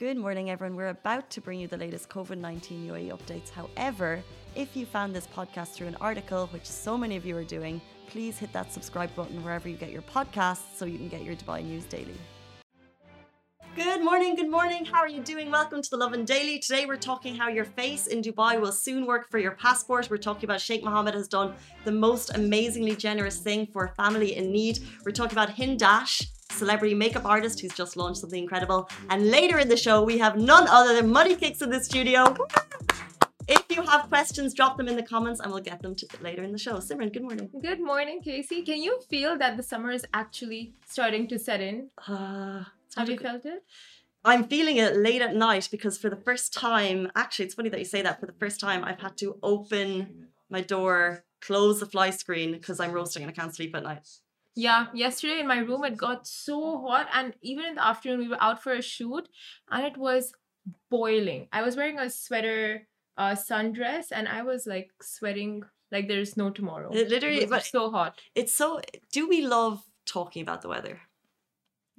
Good morning, everyone. We're about to bring you the latest COVID 19 UAE updates. However, if you found this podcast through an article, which so many of you are doing, please hit that subscribe button wherever you get your podcasts so you can get your Dubai news daily. Good morning, good morning. How are you doing? Welcome to the Lovin Daily. Today we're talking how your face in Dubai will soon work for your passport. We're talking about Sheikh Mohammed has done the most amazingly generous thing for a family in need. We're talking about Hindash, celebrity makeup artist who's just launched something incredible. And later in the show, we have none other than Money Kicks in the studio. If you have questions, drop them in the comments and we'll get them to later in the show. Simran, good morning. Good morning, Casey. Can you feel that the summer is actually starting to set in? Uh, Have you felt it? I'm feeling it late at night because for the first time, actually, it's funny that you say that. For the first time, I've had to open my door, close the fly screen because I'm roasting and I can't sleep at night. Yeah, yesterday in my room it got so hot, and even in the afternoon we were out for a shoot, and it was boiling. I was wearing a sweater, uh, sundress, and I was like sweating like there's no tomorrow. It literally- it was but- so hot. It's so. Do we love talking about the weather?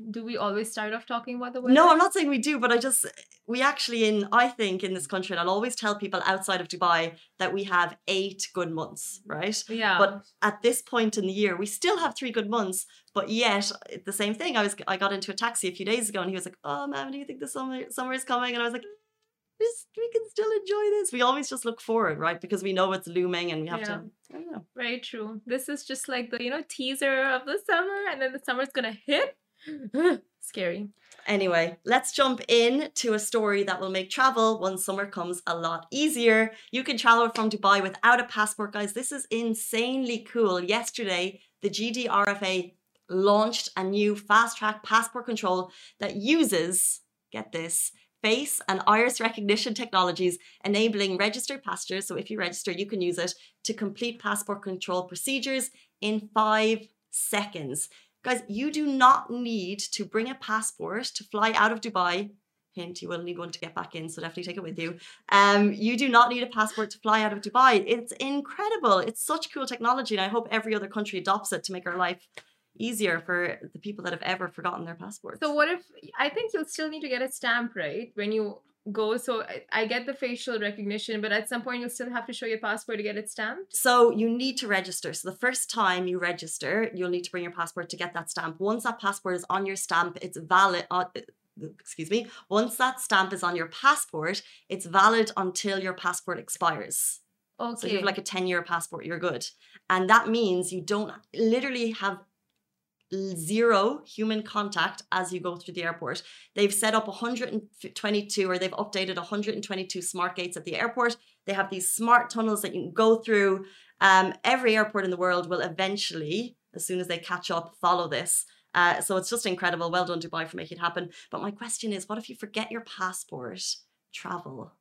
Do we always start off talking about the weather? No, I'm not saying we do, but I just we actually in I think in this country, and I'll always tell people outside of Dubai that we have eight good months, right? Yeah, But at this point in the year, we still have three good months. But yet, the same thing. I was I got into a taxi a few days ago, and he was like, "Oh, man, do you think the summer summer is coming?" And I was like, "This we can still enjoy this." We always just look forward, right? Because we know it's looming, and we have to. I don't know. very true. This is just like the you know teaser of the summer, and then the summer's gonna hit. Scary. Anyway, let's jump in to a story that will make travel once summer comes a lot easier. You can travel from Dubai without a passport, guys. This is insanely cool. Yesterday, the GDRFA launched a new fast track passport control that uses, get this, face and iris recognition technologies, enabling registered passengers. So if you register, you can use it to complete passport control procedures in five seconds. Guys, you do not need to bring a passport to fly out of Dubai. Hint, you will need one to get back in, so definitely take it with you. Um, you do not need a passport to fly out of Dubai. It's incredible. It's such cool technology, and I hope every other country adopts it to make our life easier for the people that have ever forgotten their passports. So what if I think you'll still need to get a stamp, right? When you go, so I, I get the facial recognition, but at some point you'll still have to show your passport to get it stamped. So you need to register. So the first time you register, you'll need to bring your passport to get that stamp. Once that passport is on your stamp, it's valid. Uh, excuse me. Once that stamp is on your passport, it's valid until your passport expires. Okay. So if you have like a 10 year passport, you're good. And that means you don't literally have zero human contact as you go through the airport. They've set up 122 or they've updated 122 smart gates at the airport. They have these smart tunnels that you can go through. Um, every airport in the world will eventually, as soon as they catch up, follow this. Uh, so it's just incredible. Well done, Dubai, for making it happen. But my question is, what if you forget your passport? Travel.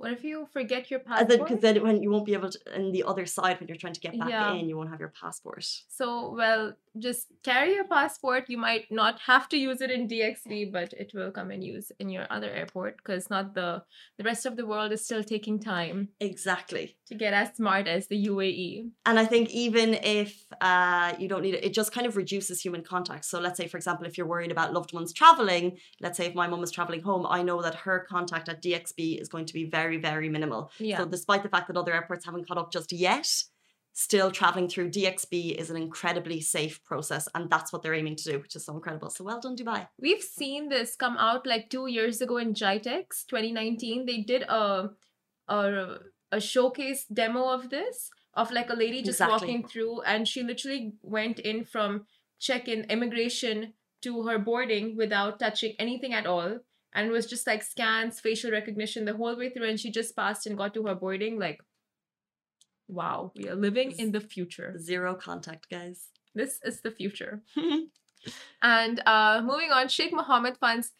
What if you forget your passport? Because passport? then when you won't be able to, on the other side, when you're trying to get back Yeah. in, you won't have your passport. So well, just carry your passport. You might not have to use it in DXB, but it will come in use in your other airport because not the the rest of the world is still taking time Exactly. to get as smart as the. UAE. And I think even if uh, you don't need it, it just kind of reduces human contact. So let's say, for example, if you're worried about loved ones traveling, let's say if my mum is traveling home, I know that her contact at DXB is going to be very, very minimal. Yeah. So despite the fact that other airports haven't caught up just yet, still traveling through DXB is an incredibly safe process. And that's what they're aiming to do, which is so incredible. So well done, Dubai. We've seen this come out like two years ago in GITEX 2019. They did a a, a showcase demo of this of like a lady just Exactly. walking through, and she literally went in from check-in immigration to her boarding without touching anything at all. And it was just like scans, facial recognition the whole way through, and she just passed and got to her boarding. Like, wow, we are living in the future. Zero contact, guys. This is the future. And uh, moving on, Sheikh Mohammed funds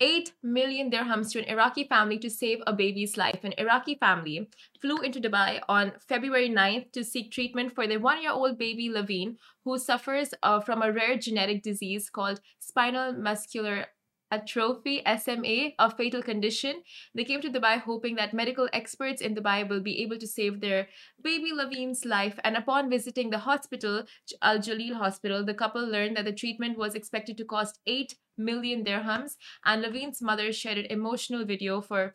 8 million dirhams to an Iraqi family to save a baby's life. An Iraqi family flew into Dubai on February 9th to seek treatment for their one year old baby Levine, who suffers uh, from a rare genetic disease called spinal muscular atrophy SMA, a fatal condition. They came to Dubai hoping that medical experts in Dubai will be able to save their baby Levine's life. And upon visiting the hospital, Al Jalila Hospital, the couple learned that the treatment was expected to cost 8 million dirhams. And Levine's mother shared an emotional video for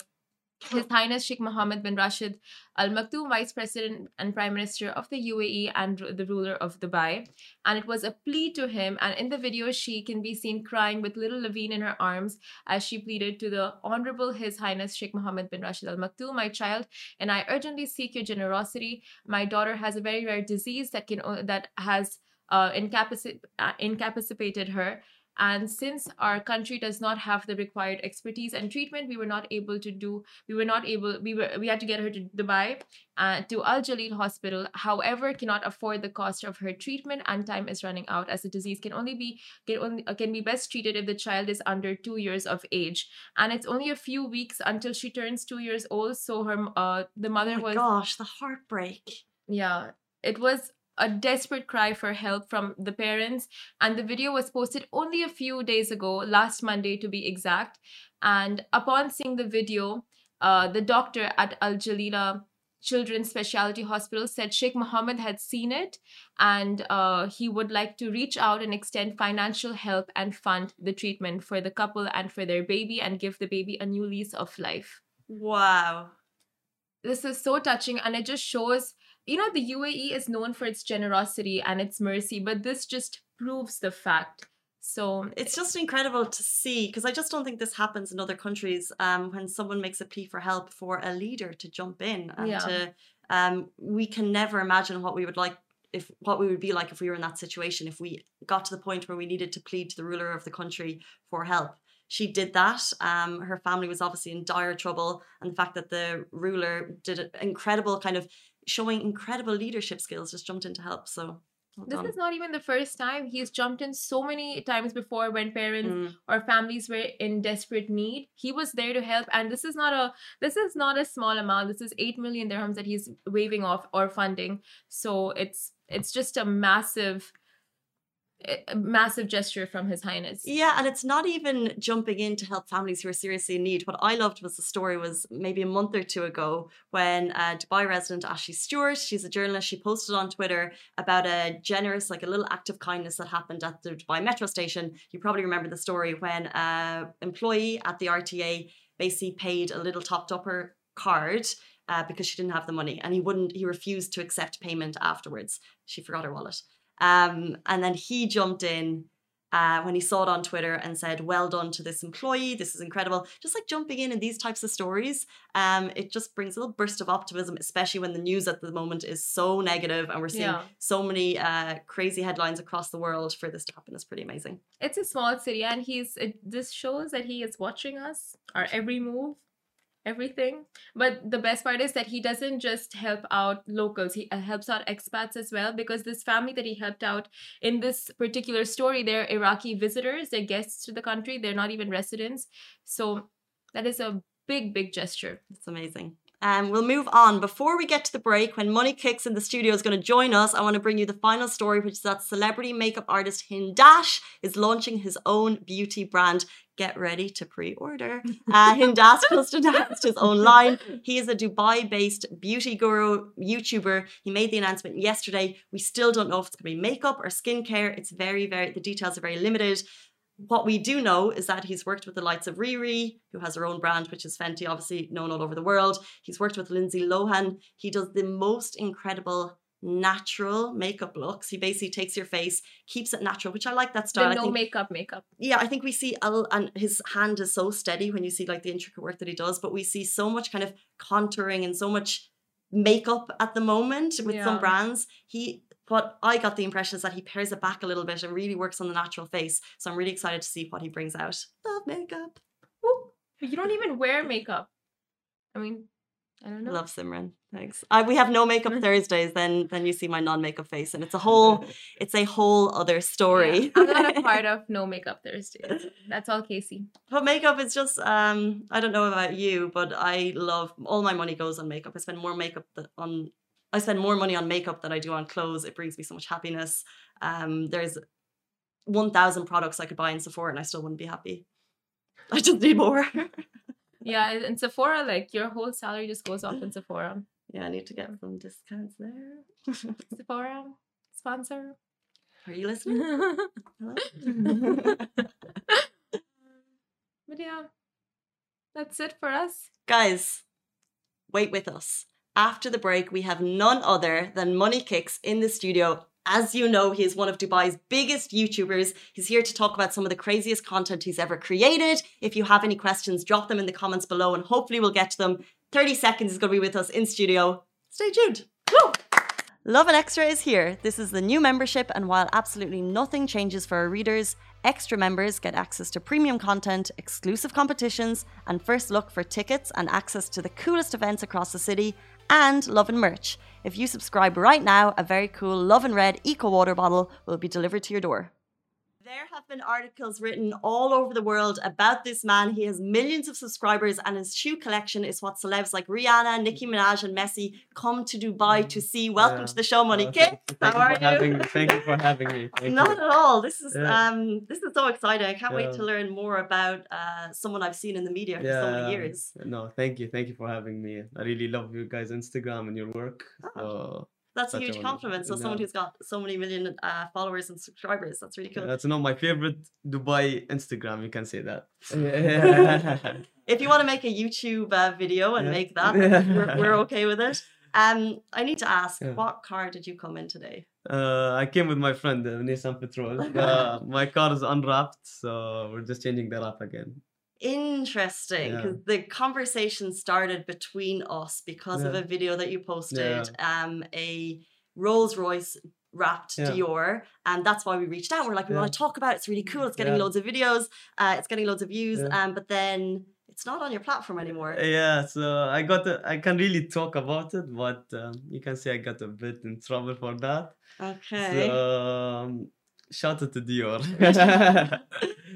his Highness Sheikh Mohammed bin Rashid Al Maktoum, Vice President and Prime Minister of the UAE and the ruler of Dubai. And it was a plea to him. And in the video, she can be seen crying with little Levine in her arms as she pleaded to the Honorable His Highness Sheikh Mohammed bin Rashid Al Maktoum, my child, and I urgently seek your generosity. My daughter has a very rare disease that can that has uh, incapaci- uh, incapacitated her. And since our country does not have the required expertise and treatment, we were not able to do. We were not able. We were. We had to get her to Dubai, uh, to Al Jalila Hospital. However, cannot afford the cost of her treatment, and time is running out. As the disease can only be can only uh, can be best treated if the child is under two years of age, and it's only a few weeks until she turns two years old. So her uh the mother oh my was gosh, the heartbreak. yeah, it was a desperate cry for help from the parents. And the video was posted only a few days ago, last Monday to be exact. And upon seeing the video, uh, the doctor at Al Jalila Children's Specialty Hospital said Sheikh Mohammed had seen it and uh, he would like to reach out and extend financial help and fund the treatment for the couple and for their baby and give the baby a new lease of life. Wow. This is so touching and it just shows you know, the UAE is known for its generosity and its mercy, but this just proves the fact. So it's just incredible to see because I just don't think this happens in other countries. Um, when someone makes a plea for help for a leader to jump in and Yeah. to, um, we can never imagine what we would like if what we would be like if we were in that situation. If we got to the point where we needed to plead to the ruler of the country for help, she did that. Um, her family was obviously in dire trouble, and the fact that the ruler did an incredible kind of showing incredible leadership skills, just jumped in to help. So. this is not even the first time. He's jumped in so many times before when parents Mm. or families were in desperate need. He was there to help. And this is not a this is not a small amount. This is eight million dirhams that he's waving off or funding. So it's it's just a massive massive gesture from his highness. Yeah, and it's not even jumping in to help families who are seriously in need. What I loved was the story was maybe a month or two ago when uh, Dubai resident Ashley Stewart, she's a journalist, she posted on Twitter about a generous, like a little act of kindness that happened at the Dubai metro station. You probably remember the story when a employee at the RTA basically paid a little topped upper card uh, because she didn't have the money and he wouldn't he refused to accept payment afterwards she forgot her wallet um, and then he jumped in uh, when he saw it on Twitter and said, "Well done to this employee. This is incredible." Just like jumping in in these types of stories, um, it just brings a little burst of optimism, especially when the news at the moment is so negative and we're seeing Yeah. so many uh, crazy headlines across the world. For this to happen It's pretty amazing. It's a small city, and he's. It, this shows that he is watching us, our every move, everything. But the best part is that he doesn't just help out locals; he uh, helps out expats as well. Because this family that he helped out in this particular story, they're Iraqi visitors, they're guests to the country, they're not even residents. So that is a big, big gesture. It's amazing. Um, we'll move on. Before we get to the break, when Money Kicks in the studio is going to join us, I want to bring you the final story, which is that celebrity makeup artist Hindash is launching his own beauty brand. Get ready to pre-order. Uh, Hindash just announced his own line. He is a Dubai-based beauty guru YouTuber. He made the announcement yesterday. We still don't know if it's going to be makeup or skincare. It's very, very. The details are very limited. What we do know is that he's worked with the likes of Riri, who has her own brand, which is Fenty, obviously known all over the world. He's worked with Lindsay Lohan. He does the most incredible natural makeup looks. He basically takes your face, keeps it natural, which I like that style. The no think, makeup, makeup. yeah, I think we see, Al- and his hand is so steady when you see like the intricate work that he does, but we see so much kind of contouring and so much makeup at the moment with some brands. He, what I got the impression is that he pares it back a little bit and really works on the natural face. So I'm really excited to see what he brings out. Love makeup. Woo. But you don't even wear makeup. I mean, I don't know. Love Simran. Thanks. I, we have no makeup Thursdays. Then then you see my non-makeup face, and it's a whole it's a whole other story. Yeah, I'm not a part of No Makeup Thursdays. That's all Casey. But makeup is just um I don't know about you, but I love all my money goes on makeup. I spend more makeup on I spend more money on makeup than I do on clothes. It brings me so much happiness. Um there's 1000 products I could buy in Sephora and I still wouldn't be happy. I just need more. Yeah, in Sephora, like your whole salary just goes off in Sephora. yeah, I need to get some discounts there. Sephora sponsor. Are you listening? Hello? And yeah, that's it for us. Guys, wait with us. After the break, we have none other than Money Kicks in the studio. As you know, he is one of Dubai's biggest YouTubers. He's here to talk about some of the craziest content he's ever created. If you have any questions, drop them in the comments below and hopefully we'll get to them. 30 seconds is going to be with us in studio. Stay tuned. Woo! Lovin Extra is here. This is the new membership, and while absolutely nothing changes for our readers, extra members get access to premium content, exclusive competitions, and first look for tickets and access to the coolest events across the city, and Lovin merch. If you subscribe right now, a very cool Lovin Red Eco Water bottle will be delivered to your door. There have been articles written all over the world about this man. He has millions of subscribers, and his shoe collection is what celebs like Rihanna, Nicki Minaj, and Messi come to Dubai to see. Welcome Yeah. to the show, Money thank How you are having you? me. Thank you for having me. Thank Not you. at all. This is Yeah. um this is so exciting. I can't wait to learn more about uh someone I've seen in the media for so many years. No, thank you. Thank you for having me. I really love you guys' Instagram and your work. Oh. So That's a huge compliment. So someone who's got so many million uh, followers and subscribers, that's really cool. that's not my favorite Dubai Instagram. You can say that. If you want to make a YouTube uh, video and Yeah. make that, we're, we're okay with it. Um, I need to ask, Yeah. what car did you come in today? uh, I came with my friend uh, Nissan Petrol. Uh, my car is unwrapped, so we're just changing the wrap again. Interesting, Yeah. because the conversation started between us because of a video that you posted, um, a Rolls Royce wrapped Yeah. Dior, and that's why we reached out. We're like, we Yeah. want to talk about it. It's really cool. It's getting Yeah. loads of videos. Uh, it's getting loads of views. Yeah. Um, but then it's not on your platform anymore. Yeah, so I got a, I can really talk about it, but um, you can say I got a bit in trouble for that. Okay. So, um, shout out to Dior.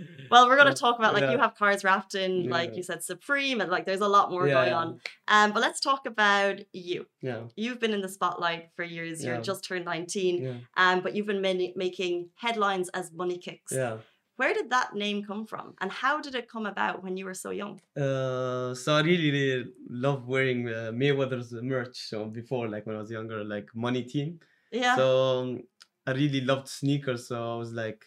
well, we're going to talk about like you have cars wrapped in, like you said, Supreme, and like there's a lot more Yeah, going yeah. on. Um, but let's talk about you. yeah, You've been in the spotlight for years. You're Yeah. just turned 19. yeah, Um, but you've been making headlines as Money Kicks. yeah. Where did that name come from? And how did it come about when you were so young? Uh, so I really, really love wearing uh, Mayweather's merch. So before, like when I was younger, like Money Team. Yeah. So um, I really loved sneakers. So I was like,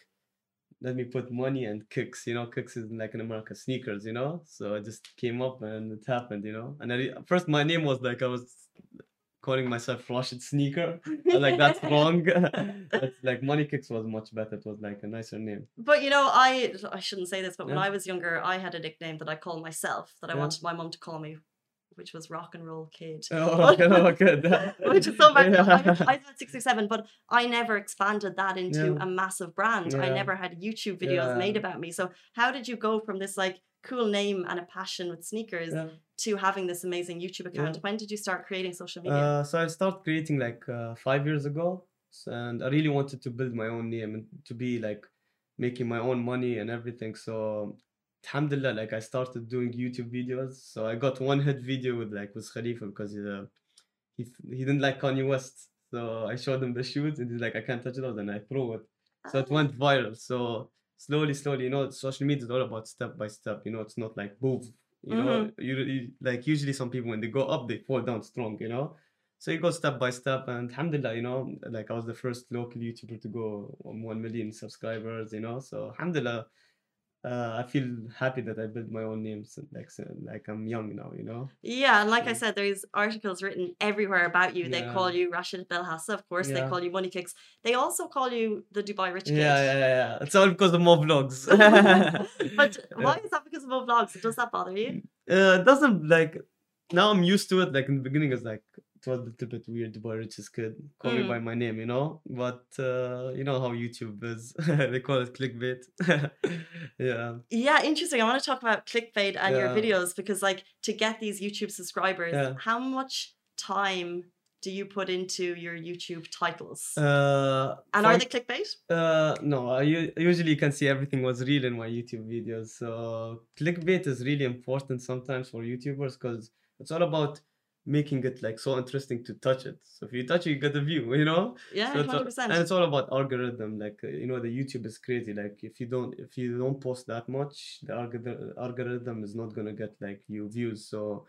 let me put money and kicks. You know, kicks is like in America, sneakers. You know, so I just came up and it happened. You know, and I uh, first my name was like I was calling myself Rashid Sneaker. Like that's wrong. that's like Money Kicks was much better. It was like a nicer name. But you know, I I shouldn't say this, but when I was younger, I had a nickname that I called myself that I Yeah. wanted my mom to call me, which was Rock and Roll Kid. Oh, okay, oh, good. which is so bad. I, Yeah. I had six or seven, but I never expanded that into Yeah. a massive brand. I never had YouTube videos made about me. So how did you go from this like cool name and a passion with sneakers Yeah. to having this amazing YouTube account? Yeah. When did you start creating social media? Uh, so I started creating like uh, five years ago, and I really wanted to build my own name and to be like making my own money and everything. So, alhamdulillah, like I started doing YouTube videos. So I got one hit video with like with Khalifa because he, uh, he he didn't like Kanye West. So I showed him the shoes, and he's like, I can't touch those, and I threw it. So it Ah. went viral. So slowly, slowly, you know, social media is all about step by step. You know, it's not like boom. You know, you, you like usually some people when they go up, they fall down strong. You know, so you go step by step, and alhamdulillah, you know, like I was the first local YouTuber to go on one million subscribers. You know, so alhamdulillah. Uh, I feel happy that I built my own name, so, like like I'm young now, you know. Yeah, and like I said, there's articles written everywhere about you. They Yeah. call you Rashid Belhasa, of course. They call you Money Kicks. They also call you the Dubai Rich Kid. Yeah, yeah, yeah, yeah. It's all because of Mo Vlogs. but Yeah. why is that because of Mo Vlogs? Does that bother you? uh, it doesn't like now I'm used to it. Like in the beginning, it's like it was a little bit weird. Dubai richest kid, call me Mm. by my name, you know. But uh, you know how YouTube is. they call it clickbait. yeah, Yeah, interesting. I want to talk about clickbait and your videos because, like, to get these YouTube subscribers, Yeah. how much time do you put into your YouTube titles? uh, and are they clickbait? Uh, no, I usually you can see everything was real in my YouTube videos. So clickbait is really important sometimes for YouTubers because it's all about making it like so interesting to touch it. So if you touch it, you get a view, you know. Yeah, So it's all- and it's all about algorithm. Like uh, you know, the YouTube is crazy. Like if you don't if you don't post that much, the algor- algorithm is not gonna get like you views. So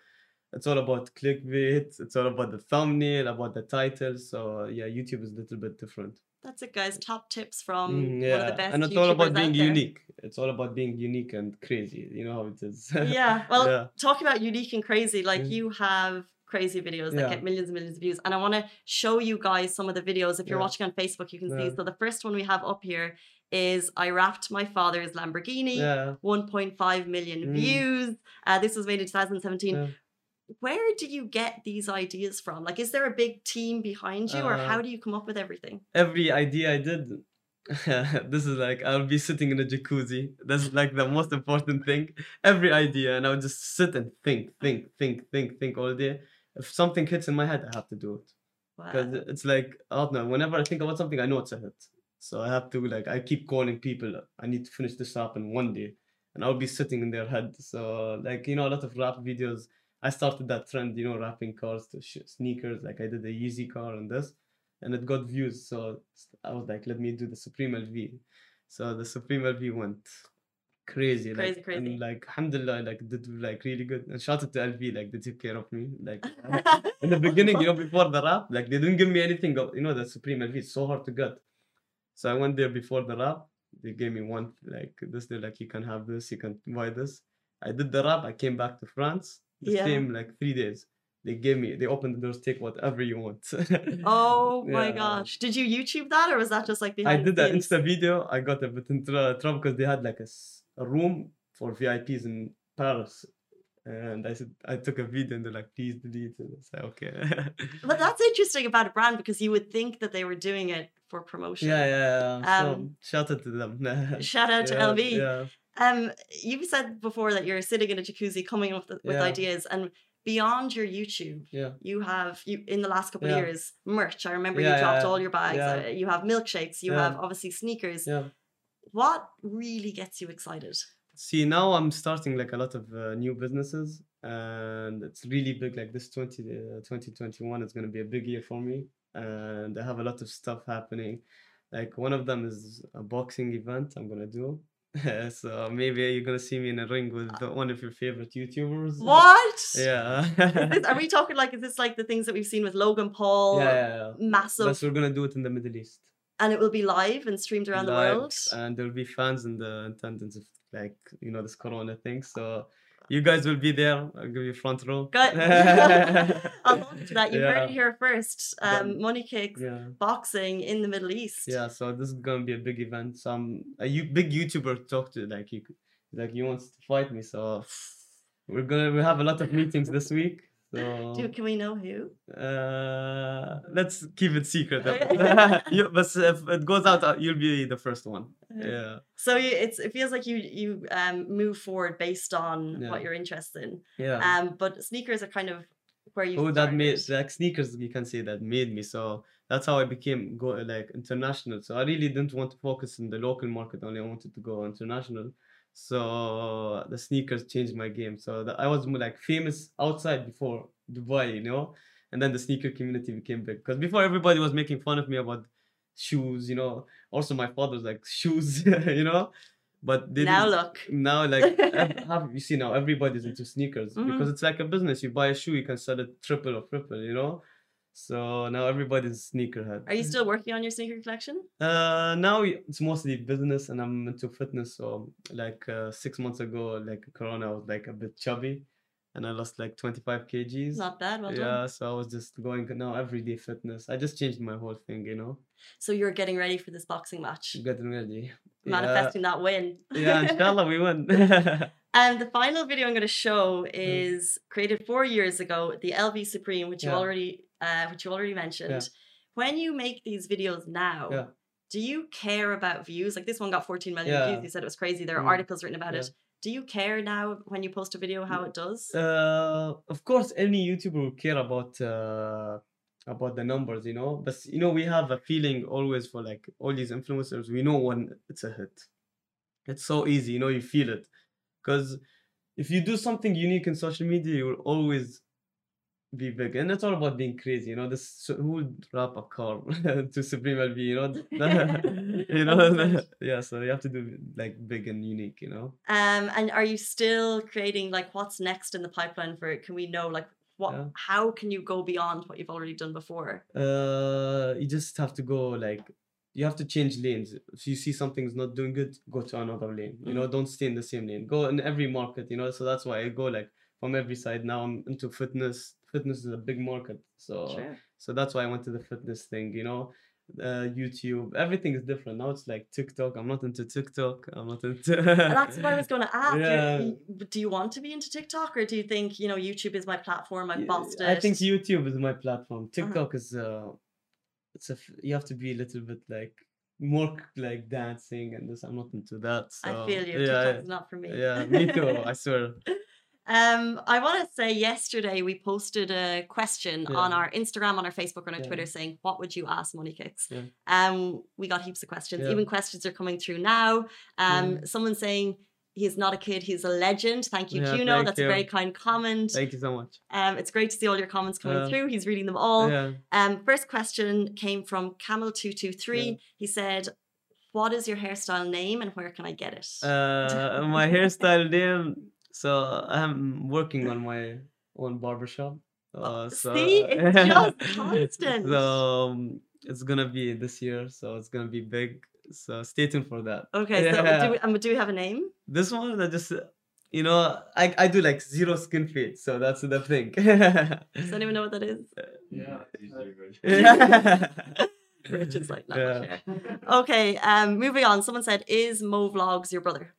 it's all about clickbait. It's all about the thumbnail, about the title. So yeah, YouTube is a little bit different. That's it, guys. Top tips from Mm, one of yeah, the best and it's all about being unique. It's all about being unique and crazy. You know how it is. yeah. Well, yeah. talking about unique and crazy, like Mm. you have crazy videos that Yeah. get millions and millions of views. And I want to show you guys some of the videos. If you're Yeah. watching on Facebook, you can see. So the first one we have up here is I wrapped my father's Lamborghini. Yeah. 1.5 million Mm. views. Uh, this was made in 2017. Yeah. Where do you get these ideas from? Like, is there a big team behind you, or Uh, how do you come up with everything? Every idea I did, this is like I'll be sitting in a jacuzzi. That's like the most important thing. Every idea, and I would just sit and think, think, think, think, think all day. If something hits in my head, I have to do it. because Wow. it's like I don't know. Whenever I think about something, I know it's a hit. So I have to like I keep calling people. I need to finish this up in one day, and I'll be sitting in their head. So like you know, a lot of wrap videos. I started that trend, you know, wrapping cars to sh- sneakers. Like I did the Yeezy car and this, and it got views. So I was like, let me do the Supreme LV. So the Supreme LV went crazy, Crazy, like, crazy. and like alhamdulillah, like did like really good. And shout out to LV, like they took care of me, like in the beginning, you know, before the wrap, like they didn't give me anything. of- You know, the Supreme LV is so hard to get. So I went there before the wrap. They gave me one like this. They're like, you can have this, you can buy this. I did the wrap. I came back to France. The Yeah. same like three days. They gave me. They opened the doors. Take whatever you want. oh my Yeah. gosh. Did you YouTube that, or was that just like behind I did that? Insta video. I got a bit in tr- trouble because they had like a, a room for VIPs in Paris. And I said I took a video and they're like, please delete it. I said, okay. But that's interesting about a brand because you would think that they were doing it for promotion. Yeah, yeah, yeah. so, Um, shout out to them. Shout out to Yeah, LV. Yeah. Um, you've said before that you're sitting in a jacuzzi coming up with, with Yeah. ideas, and beyond your YouTube, Yeah. you have you in the last couple of years merch. I remember Yeah, you dropped yeah, all your bags. yeah. uh, you have milkshakes. You Yeah. have obviously sneakers. What really gets you excited? See, now I'm starting like a lot of uh, new businesses and it's really big. Like this 20, uh, 2021 is going to be a big year for me. And I have a lot of stuff happening. Like one of them is a boxing event I'm going to do. so maybe you're going to see me in a ring with the- one of your favorite YouTubers. What? Yeah. Is this- are we talking like is this like the things that we've seen with Logan Paul? yeah, yeah, yeah. Massive, But we're going to do it in the Middle East. And it will be live and streamed around the world. and there'll be fans in the attendance of like you know this corona thing so you guys will be there i'll give you front row Good. I'll hold to that. You heard it here first. Um. Money Kicks yeah boxing in the Middle East. yeah so this is gonna be a big event some a you, big youtuber talked to like he like he wants to fight me so we're gonna we have a lot of meetings this week so Do, can we know who? uh let's keep it secret you, but if it goes out uh, you'll be the first one Okay. yeah So you, it's it feels like you you um move forward based on what you're interested in. yeah Um, but sneakers are kind of where you. Oh, that made like sneakers. You can say that made me. So that's how I became go like international. So I really didn't want to focus in the local market only. I wanted to go international. So the sneakers changed my game. So that I was more like famous outside before Dubai, you know, and then the sneaker community became big. Because before everybody was making fun of me about shoes, you know. Also, my father's like shoes, you know. But now look. now like have you see now everybody's into sneakers Mhm. because it's like a business you buy a shoe you can sell it triple or triple you know so now everybody's sneakerhead. Are you still working on your sneaker collection? uh now it's mostly business and i'm into fitness. So like uh, six months ago like corona I was like a bit chubby and i lost like 25 kgs. Not bad. Well done. yeah so i was just going now everyday fitness. I just changed my whole thing you know? So you're getting ready for this boxing match, getting ready. Yeah, manifesting that win. yeah inshallah we win. And the final video I'm going to show is created four years ago, the LV Supreme, which you already, uh, which you already mentioned. When you make these videos now, Yeah. do you care about views? Like this one got 14 million Yeah. views. You said it was crazy. There are Mm. articles written about Yeah. it. Do you care now when you post a video how it does? uh, of course any youtuber will care about uh, about the numbers you know but you know we have a feeling always for like all these influencers we know when it's a hit it's so easy you know you feel it because if you do something unique in social media you will always be big and it's all about being crazy you know this so who would wrap a car to supreme lv you know you know yeah so you have to do like big and unique you know Um, and are you still creating like what's next in the pipeline for it? Can we know like what? Yeah. How can you go beyond what you've already done before? uh you just have to go like you have to change lanes. If you see something's not doing good, go to another lane. You know, don't stay in the same lane. Go in every market. You know, so that's why I go like from every side. Now I'm into fitness. Fitness is a big market, so Sure. so that's why I went to the fitness thing. You know, uh, YouTube. Everything is different now. It's like TikTok. I'm not into TikTok. I'm not into. That's what I was going to ask. Yeah. Do you want to be into TikTok or do you think, you know, YouTube is my platform? I've it. I think YouTube is my platform. Uh-huh. TikTok is uh, it's a you have to be a little bit like more like dancing and this. I'm not into that. So I feel you. Yeah, TikTok is not for me. yeah, me too. I swear. Um, I want to say yesterday we posted a question on our Instagram, on our Facebook, and our Yeah. Twitter saying, "What would you ask Money Kicks?" Yeah. Um, we got heaps of questions. Yeah. Even questions are coming through now. Um, Yeah. someone saying he's not a kid, he's a legend. Thank you, Yeah, Juno. That's a very kind comment. Thank you so much. Um, it's great to see all your comments coming Yeah. through. He's reading them all. Yeah. Um, first question came from Camel223. Yeah. He said, What is your hairstyle name and where can I get it? Uh, my hairstyle name. So I'm working on my own barbershop. Uh, so see? It's just constant. So um, it's gonna be this year. So it's gonna be big. So stay tuned for that. okay, so do we, um, do we have a name? This one, I just, you know, I, I do like zero skin fade, so that's the thing. Does anyone know what that is? Yeah. Rich is like, not Yeah. Okay, um, moving on. Someone said, Is Mo Vlogs your brother?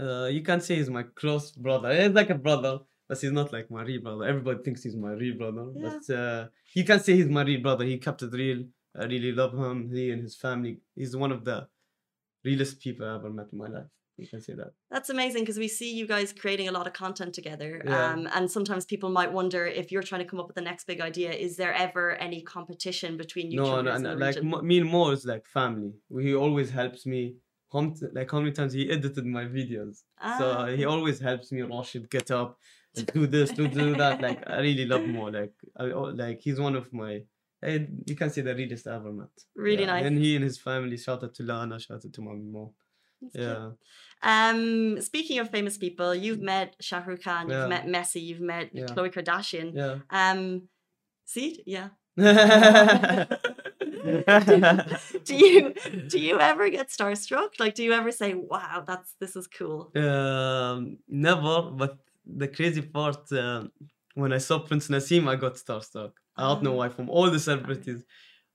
Uh, you can say he's my close brother. He's like a brother, but he's not like my real brother. Everybody thinks he's my real brother, Yeah. but uh, you can say he's my real brother. He kept it real. I really love him. He and his family. He's one of the realest people I ever met in my life. You can say that. That's amazing because we see you guys creating a lot of content together. Yeah. Um, and sometimes people might wonder if you're trying to come up with the next big idea, is there ever any competition between you? no, YouTubers no, no like me and Mo is like family. He always helps me. How Like how many times he edited my videos. So Ah, he always helps me. Rashid, get up, do this, do do that. Like I really love Mo. Like I oh, like he's one of my. eh, you can say the realest I ever met. Really Yeah, nice. And he and his family. Shout out to Lana. Shout out to my mom. That's cute. Yeah. Um, speaking of famous people, you've met Shah Rukh Khan, you've Yeah. met Messi, you've met Yeah. Khloe Kardashian. Yeah. Um, see, yeah. Do you do you ever get starstruck? Like, do you ever say, "Wow, that's this is cool"? um, never. But the crazy part, um, when I saw Prince Naseem, I got starstruck. I don't know Ah. why. From all the celebrities,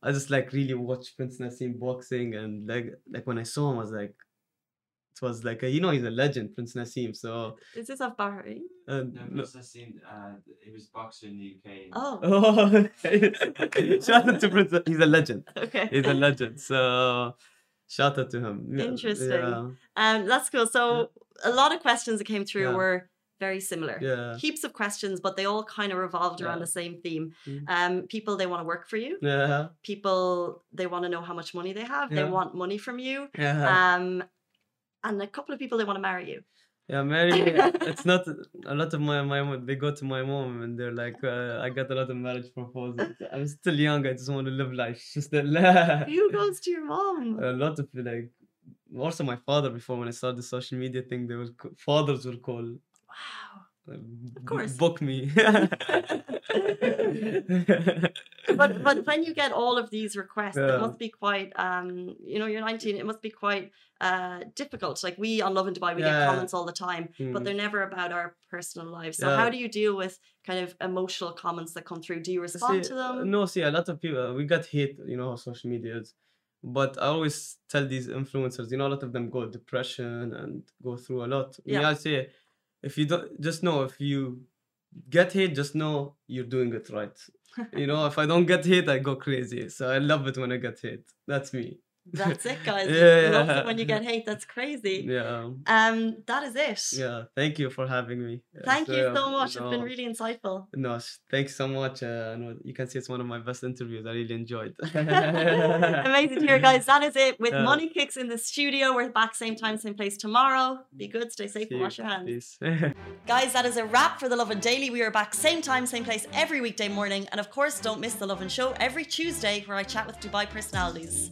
I just like really watched Prince Naseem boxing, and like like when I saw him, I was like, it was like a, you know he's a legend, Prince Naseem. So Is this of Bahrain? uh, No, no- because I seen uh, he was boxing in the UK. Oh, Oh, shout out to Prince. He's a legend. okay. He's a legend. So shout out to him. Interesting. Yeah. Um, that's cool. So a lot of questions that came through Yeah. were very similar. Yeah. Heaps of questions, but they all kind of revolved around Yeah. the same theme. Mm. Um, people they want to work for you. Yeah. People they want to know how much money they have. They want money from you. Yeah. Um, and a couple of people they want to marry you. Yeah, Mary. it's not a lot of my my mom- they go to my mom and they're like, uh, I got a lot of marriage proposals. I'm still young. I just want to live life. Still, Who goes to your mom? a lot of like. Also, my father before when I started the social media thing, they were fathers will call. Wow. B- course. book me. but but when you get all of these requests, it must be quite um you know you're 19. It must be quite uh difficult. Like we on Lovin Dubai, we get comments all the time, but Mm. they're never about our personal lives. So Yeah. how do you deal with kind of emotional comments that come through? Do you respond See, to them? No, see, a lot of people we got hate, you know, how social media. But I always tell these influencers, you know, a lot of them go depression and go through a lot. Yeah. I say, if you don't, just know if you get hit just know you're doing it right. you know, if I don't get hit I go crazy. So I love it when I get hit That's me. That's it, guys. Yeah, Love it when you get hate. That's crazy. Yeah. Um, that is it. Yeah. Thank you for having me. Thank you so much. It's been really insightful. No, thanks so much. Uh, I know you can see it's one of my best interviews. I really enjoyed. Amazing to hear, guys. That is it with Yeah. Money Kicks in the studio. We're back same time, same place tomorrow. Be good, stay safe, See and wash your hands. Peace. Guys, that is a wrap for The Lovin Daily. We are back same time, same place every weekday morning. And of course, don't miss The Lovin Show every Tuesday where I chat with Dubai personalities.